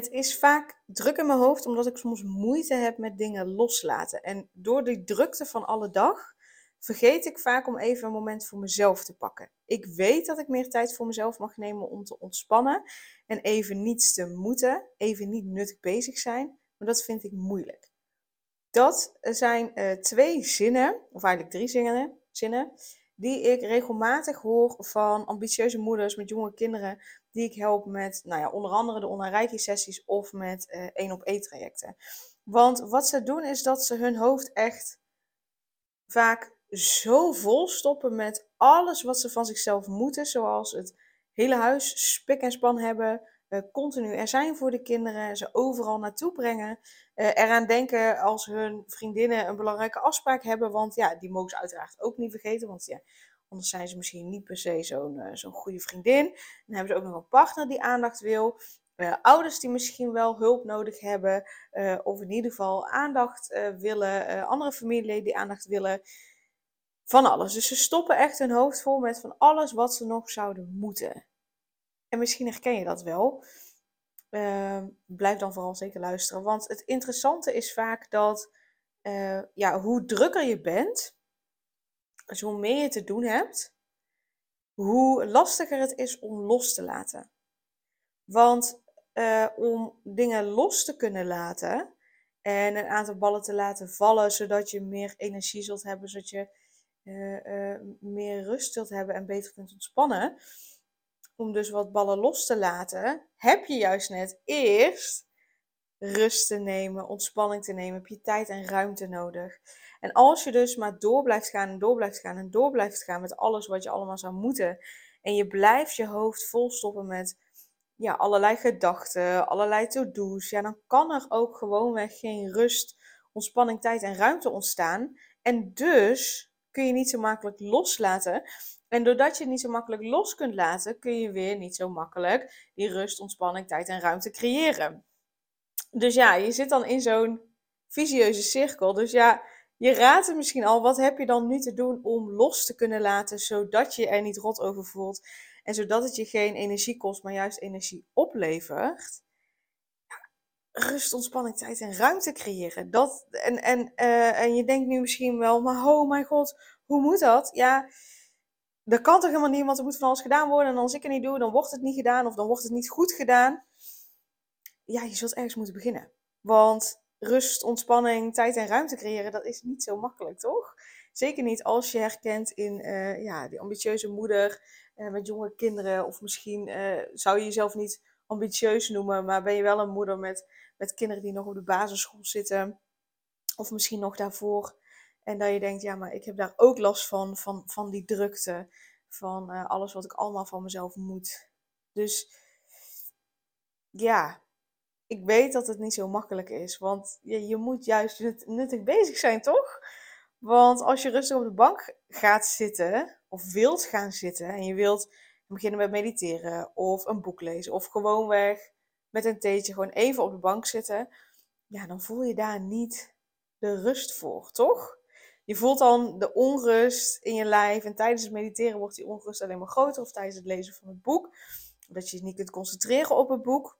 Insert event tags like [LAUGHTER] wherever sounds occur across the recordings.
Het is vaak druk in mijn hoofd omdat ik soms moeite heb met dingen loslaten. En door die drukte van alle dag vergeet ik vaak om even een moment voor mezelf te pakken. Ik weet dat ik meer tijd voor mezelf mag nemen om te ontspannen en even niets te moeten, even niet nuttig bezig zijn, maar dat vind ik moeilijk. Dat zijn uh, twee zinnen, of eigenlijk drie zinnen, zinnen, die ik regelmatig hoor van ambitieuze moeders met jonge kinderen die ik help met, nou ja, onder andere de online sessies of met uh, één op één trajecten. Want wat ze doen is dat ze hun hoofd echt vaak zo vol stoppen met alles wat ze van zichzelf moeten, zoals het hele huis spik en span hebben, continu er zijn voor de kinderen, ze overal naartoe brengen, uh, eraan denken als hun vriendinnen een belangrijke afspraak hebben, want ja, die mogen ze uiteraard ook niet vergeten, want ja, Anders zijn ze misschien niet per se zo'n uh, zo'n goede vriendin. Dan hebben ze ook nog een partner die aandacht wil. Ouders die misschien wel hulp nodig hebben. Of in ieder geval aandacht willen. andere familieleden die aandacht willen. Van alles. Dus ze stoppen echt hun hoofd vol met van alles wat ze nog zouden moeten. En misschien herken je dat wel. Ehm, blijf dan vooral zeker luisteren. Want het interessante is vaak dat ja, hoe drukker je bent, dus hoe meer je te doen hebt, hoe lastiger het is om los te laten. Want uh, om dingen los te kunnen laten en een aantal ballen te laten vallen, zodat je meer energie zult hebben, zodat je uh, meer rust zult hebben en beter kunt ontspannen. Om dus wat ballen los te laten, heb je juist net eerst rust te nemen, ontspanning te nemen, heb je tijd en ruimte nodig. En als je dus maar door blijft gaan en door blijft gaan en door blijft gaan met alles wat je allemaal zou moeten. En je blijft je hoofd volstoppen met ja, allerlei gedachten, allerlei to-do's. Ja, dan kan er ook gewoonweg geen rust, ontspanning, tijd en ruimte ontstaan. En dus kun je niet zo makkelijk loslaten. En doordat je het niet zo makkelijk los kunt laten, kun je weer niet zo makkelijk die rust, ontspanning, tijd en ruimte creëren. Dus ja, je zit dan in zo'n visieuze cirkel. Dus ja, je raadt het misschien al, wat heb je dan nu te doen om los te kunnen laten, zodat je er niet rot over voelt en zodat het je geen energie kost, maar juist energie oplevert? Rust, ontspanning, tijd en ruimte creëren. Dat, en, en, uh, en je denkt nu misschien wel, maar oh mijn god, hoe moet dat? Ja, dat kan toch helemaal niet, want er moet van alles gedaan worden. En als ik het niet doe, dan wordt het niet gedaan of dan wordt het niet goed gedaan. Ja, je zult ergens moeten beginnen. Want rust, ontspanning, tijd en ruimte creëren, dat is niet zo makkelijk, toch? Zeker niet als je herkent in uh, ja, die ambitieuze moeder uh, met jonge kinderen. Of misschien zou je jezelf niet ambitieus noemen, maar ben je wel een moeder met, met kinderen die nog op de basisschool zitten. Of misschien nog daarvoor. En dat je denkt, ja, maar ik heb daar ook last van, van, van die drukte. Van alles wat ik allemaal van mezelf moet. Dus ja, ik weet dat het niet zo makkelijk is. Want je, je moet juist nuttig bezig zijn, toch? Want als je rustig op de bank gaat zitten, of wilt gaan zitten, en je wilt beginnen met mediteren, of een boek lezen, of gewoonweg met een theetje gewoon even op de bank zitten, ja, dan voel je daar niet de rust voor, toch? Je voelt dan de onrust in je lijf en tijdens het mediteren wordt die onrust alleen maar groter, of tijdens het lezen van het boek, dat je je niet kunt concentreren op het boek.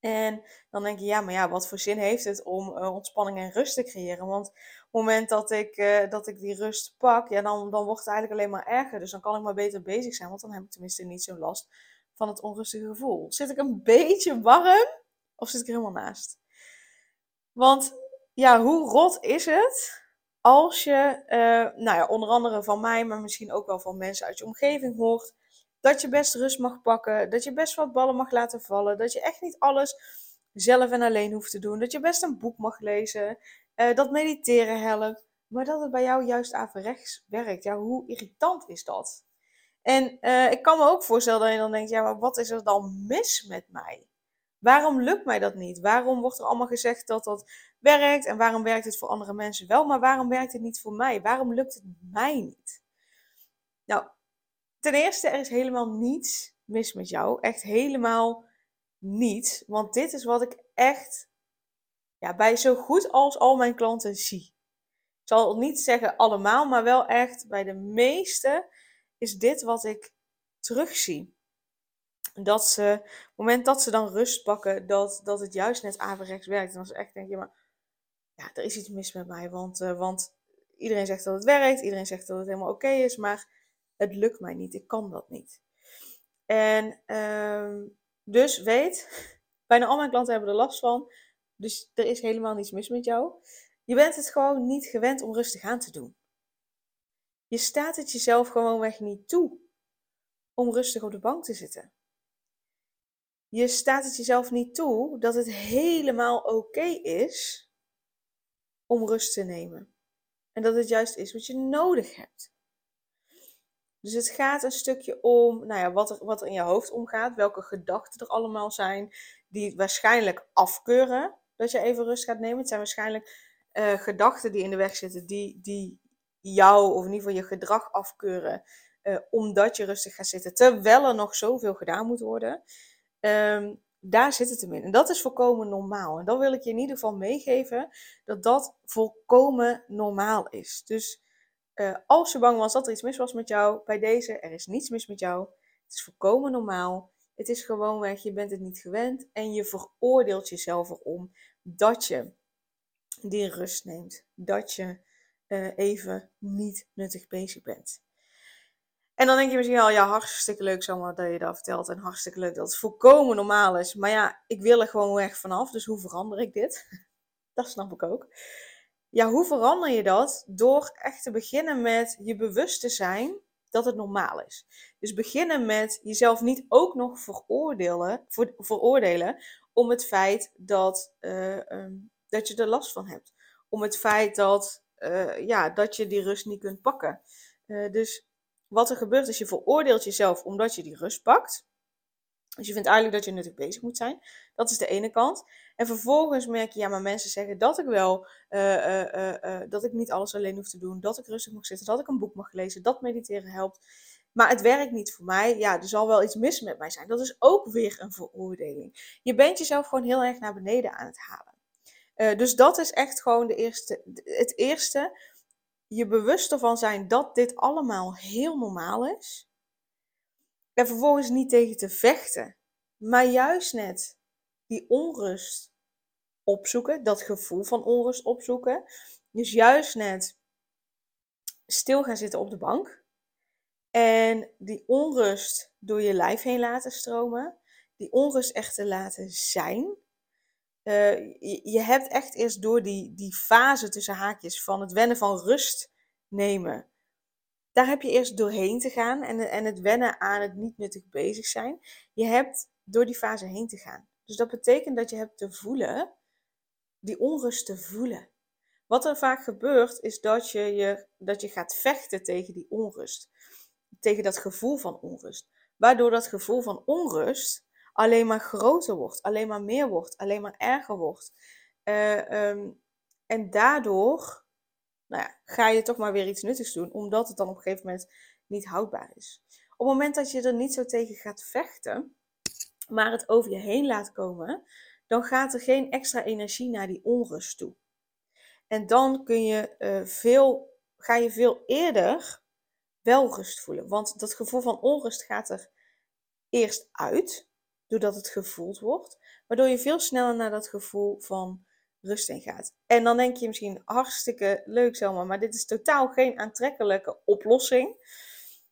En dan denk je, ja, maar ja, wat voor zin heeft het om uh, ontspanning en rust te creëren? Want op het moment dat ik, uh, dat ik die rust pak, ja, dan, dan wordt het eigenlijk alleen maar erger. Dus dan kan ik maar beter bezig zijn, want dan heb ik tenminste niet zo'n last van het onrustige gevoel. Zit ik een beetje warm of zit ik er helemaal naast? Want ja, hoe rot is het als je, uh, nou ja, onder andere van mij, maar misschien ook wel van mensen uit je omgeving hoort dat je best rust mag pakken. Dat je best wat ballen mag laten vallen. Dat je echt niet alles zelf en alleen hoeft te doen. Dat je best een boek mag lezen. Uh, dat mediteren helpt. Maar dat het bij jou juist averechts werkt. Ja, hoe irritant is dat? En uh, ik kan me ook voorstellen dat je dan denkt, ja, maar wat is er dan mis met mij? Waarom lukt mij dat niet? Waarom wordt er allemaal gezegd dat dat werkt en waarom werkt het voor andere mensen wel, maar waarom werkt het niet voor mij? Waarom lukt het mij niet? Nou, ten eerste, er is helemaal niets mis met jou. Echt helemaal niets. Want dit is wat ik echt ja, bij zo goed als al mijn klanten zie. Ik zal niet zeggen allemaal, maar wel echt bij de meeste is dit wat ik terugzie. Dat ze, op het moment dat ze dan rust pakken, dat, dat het juist net averechts werkt. En dan ze echt denk je, maar ja, er is iets mis met mij. Want, uh, want iedereen zegt dat het werkt, iedereen zegt dat het helemaal oké is, maar het lukt mij niet, ik kan dat niet. En uh, dus weet, [LAUGHS] bijna al mijn klanten hebben er last van. Dus er is helemaal niets mis met jou. Je bent het gewoon niet gewend om rustig aan te doen. Je staat het jezelf gewoonweg niet toe om rustig op de bank te zitten. Je staat het jezelf niet toe dat het helemaal oké is om rust te nemen. En dat het juist is wat je nodig hebt. Dus het gaat een stukje om nou ja, wat, er, wat er in je hoofd omgaat, welke gedachten er allemaal zijn, die waarschijnlijk afkeuren dat je even rust gaat nemen. Het zijn waarschijnlijk uh, gedachten die in de weg zitten, die, die jou of in ieder geval je gedrag afkeuren, uh, omdat je rustig gaat zitten, terwijl er nog zoveel gedaan moet worden. Um, daar zit het hem in. En dat is volkomen normaal. En dan wil ik je in ieder geval meegeven dat dat volkomen normaal is. Dus uh, als je bang was dat er iets mis was met jou, bij deze, er is niets mis met jou. Het is volkomen normaal. Het is gewoon weg, je bent het niet gewend en je veroordeelt jezelf erom dat je die rust neemt. Dat je uh, even niet nuttig bezig bent. En dan denk je misschien al, ja, hartstikke leuk zomaar dat je dat vertelt. En hartstikke leuk dat het volkomen normaal is. Maar ja, ik wil er gewoon weg vanaf. Dus hoe verander ik dit? [LAUGHS] dat snap ik ook ja, hoe verander je dat? Door echt te beginnen met je bewust te zijn dat het normaal is. Dus beginnen met jezelf niet ook nog veroordelen, veroordelen om het feit dat, uh, um, dat je er last van hebt. Om het feit dat, uh, ja, dat je die rust niet kunt pakken. Uh, dus wat er gebeurt is je veroordeelt jezelf omdat je die rust pakt. Dus je vindt eigenlijk dat je natuurlijk bezig moet zijn. Dat is de ene kant. En vervolgens merk je, ja, maar mensen zeggen dat ik wel, uh, uh, uh, dat ik niet alles alleen hoef te doen, dat ik rustig mag zitten, dat ik een boek mag lezen, dat mediteren helpt. Maar het werkt niet voor mij. Ja, er zal wel iets mis met mij zijn. Dat is ook weer een veroordeling. Je bent jezelf gewoon heel erg naar beneden aan het halen. dus dat is echt gewoon de eerste, het eerste. Je bewust ervan zijn dat dit allemaal heel normaal is. En vervolgens niet tegen te vechten, maar juist net die onrust opzoeken, dat gevoel van onrust opzoeken. Dus juist net stil gaan zitten op de bank en die onrust door je lijf heen laten stromen, die onrust echt te laten zijn. Uh, je, je, hebt echt eerst door die, die fase tussen haakjes van het wennen van rust nemen daar heb je eerst doorheen te gaan en, en het wennen aan het niet nuttig bezig zijn. Je hebt door die fase heen te gaan. Dus dat betekent dat je hebt te voelen, die onrust te voelen. Wat er vaak gebeurt, is dat je, je, dat je gaat vechten tegen die onrust. Tegen dat gevoel van onrust. Waardoor dat gevoel van onrust alleen maar groter wordt, alleen maar meer wordt, alleen maar erger wordt. Uh, um, en daardoor nou ja, ga je toch maar weer iets nuttigs doen, omdat het dan op een gegeven moment niet houdbaar is. Op het moment dat je er niet zo tegen gaat vechten, maar het over je heen laat komen, dan gaat er geen extra energie naar die onrust toe. En dan kun je, uh, veel, ga je veel eerder wel rust voelen. Want dat gevoel van onrust gaat er eerst uit, doordat het gevoeld wordt, waardoor je veel sneller naar dat gevoel van rust in gaat. En dan denk je misschien hartstikke leuk Selma, maar dit is totaal geen aantrekkelijke oplossing.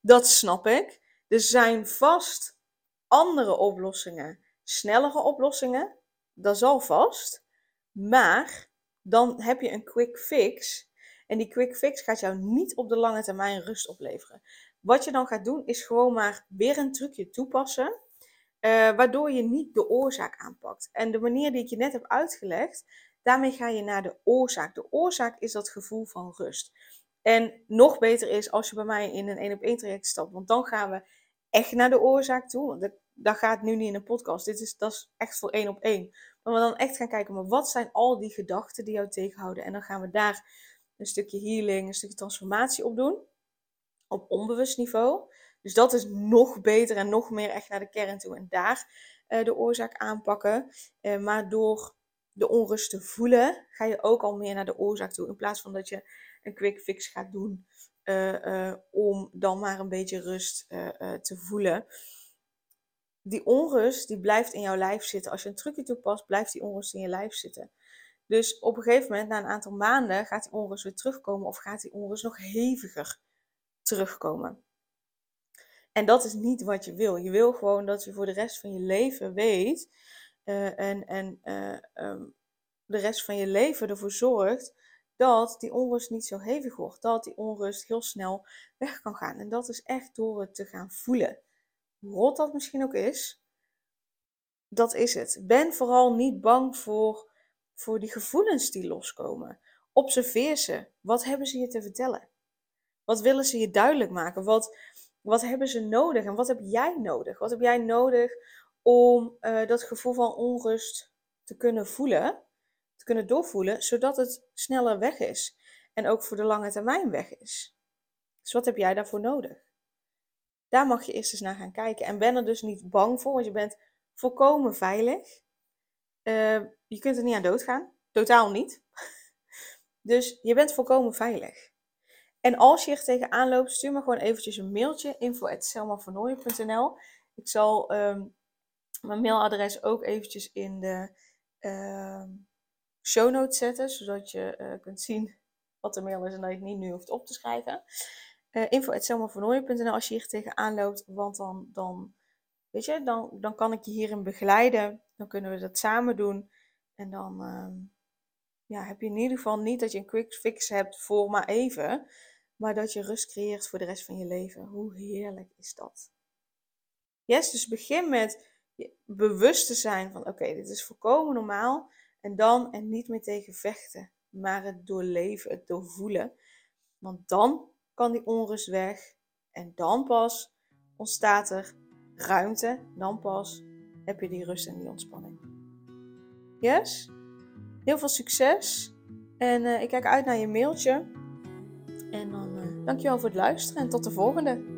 Dat snap ik. Er zijn vast andere oplossingen, snellere oplossingen. Dat zal vast. Maar dan heb je een quick fix. En die quick fix gaat jou niet op de lange termijn rust opleveren. Wat je dan gaat doen, is gewoon maar weer een trucje toepassen. Uh, waardoor je niet de oorzaak aanpakt. En de manier die ik je net heb uitgelegd, Daarmee ga je naar de oorzaak. De oorzaak is dat gevoel van rust. En nog beter is als je bij mij in een één op één traject stapt, want dan gaan we echt naar de oorzaak toe. Dat gaat nu niet in een podcast. Dit is, dat is echt voor één op één. Maar we dan echt gaan kijken, maar wat zijn al die gedachten die jou tegenhouden? En dan gaan we daar een stukje healing, een stukje transformatie op doen. Op onbewust niveau. Dus dat is nog beter en nog meer echt naar de kern toe. En daar uh, de oorzaak aanpakken. Uh, maar door de onrust te voelen, ga je ook al meer naar de oorzaak toe. In plaats van dat je een quick fix gaat doen uh, om dan maar een beetje rust te voelen. Die onrust die blijft in jouw lijf zitten. Als je een trucje toepast, blijft die onrust in je lijf zitten. Dus op een gegeven moment, na een aantal maanden, gaat die onrust weer terugkomen of gaat die onrust nog heviger terugkomen. En dat is niet wat je wil. Je wil gewoon dat je voor de rest van je leven weet uh, en, en uh, um, de rest van je leven ervoor zorgt dat die onrust niet zo hevig wordt. Dat die onrust heel snel weg kan gaan. En dat is echt door het te gaan voelen. Rot dat misschien ook is, dat is het. Ben vooral niet bang voor, voor die gevoelens die loskomen. Observeer ze. Wat hebben ze je te vertellen? Wat willen ze je duidelijk maken? Wat, wat hebben ze nodig en wat heb jij nodig? Wat heb jij nodig om uh, dat gevoel van onrust te kunnen voelen, te kunnen doorvoelen, zodat het sneller weg is en ook voor de lange termijn weg is? Dus wat heb jij daarvoor nodig? Daar mag je eerst eens naar gaan kijken. En ben er dus niet bang voor, want je bent volkomen veilig. Uh, je kunt er niet aan doodgaan. Totaal niet. [LAUGHS] dus je bent volkomen veilig. En als je er tegenaan loopt, stuur me gewoon eventjes een mailtje. info.selmavernooien.nl Ik zal um, mijn mailadres ook eventjes in de uh, show notes zetten. Zodat je uh, kunt zien wat de mail is en dat je niet nu hoeft op te schrijven. Uh, als je hier tegenaan loopt. Want dan, dan, weet je, dan, dan kan ik je hierin begeleiden. Dan kunnen we dat samen doen. En dan ehm, ja, heb je in ieder geval niet dat je een quick fix hebt voor maar even maar dat je rust creëert voor de rest van je leven. Hoe heerlijk is dat? Yes, dus begin met bewust te zijn van oké, dit is volkomen normaal. En dan er niet meer tegen vechten, maar het doorleven, het doorvoelen. Want dan kan die onrust weg en dan pas ontstaat er ruimte. Dan pas heb je die rust en die ontspanning. Yes? Heel veel succes. En uh, ik kijk uit naar je mailtje. En dan uh, dankjewel voor het luisteren en tot de volgende.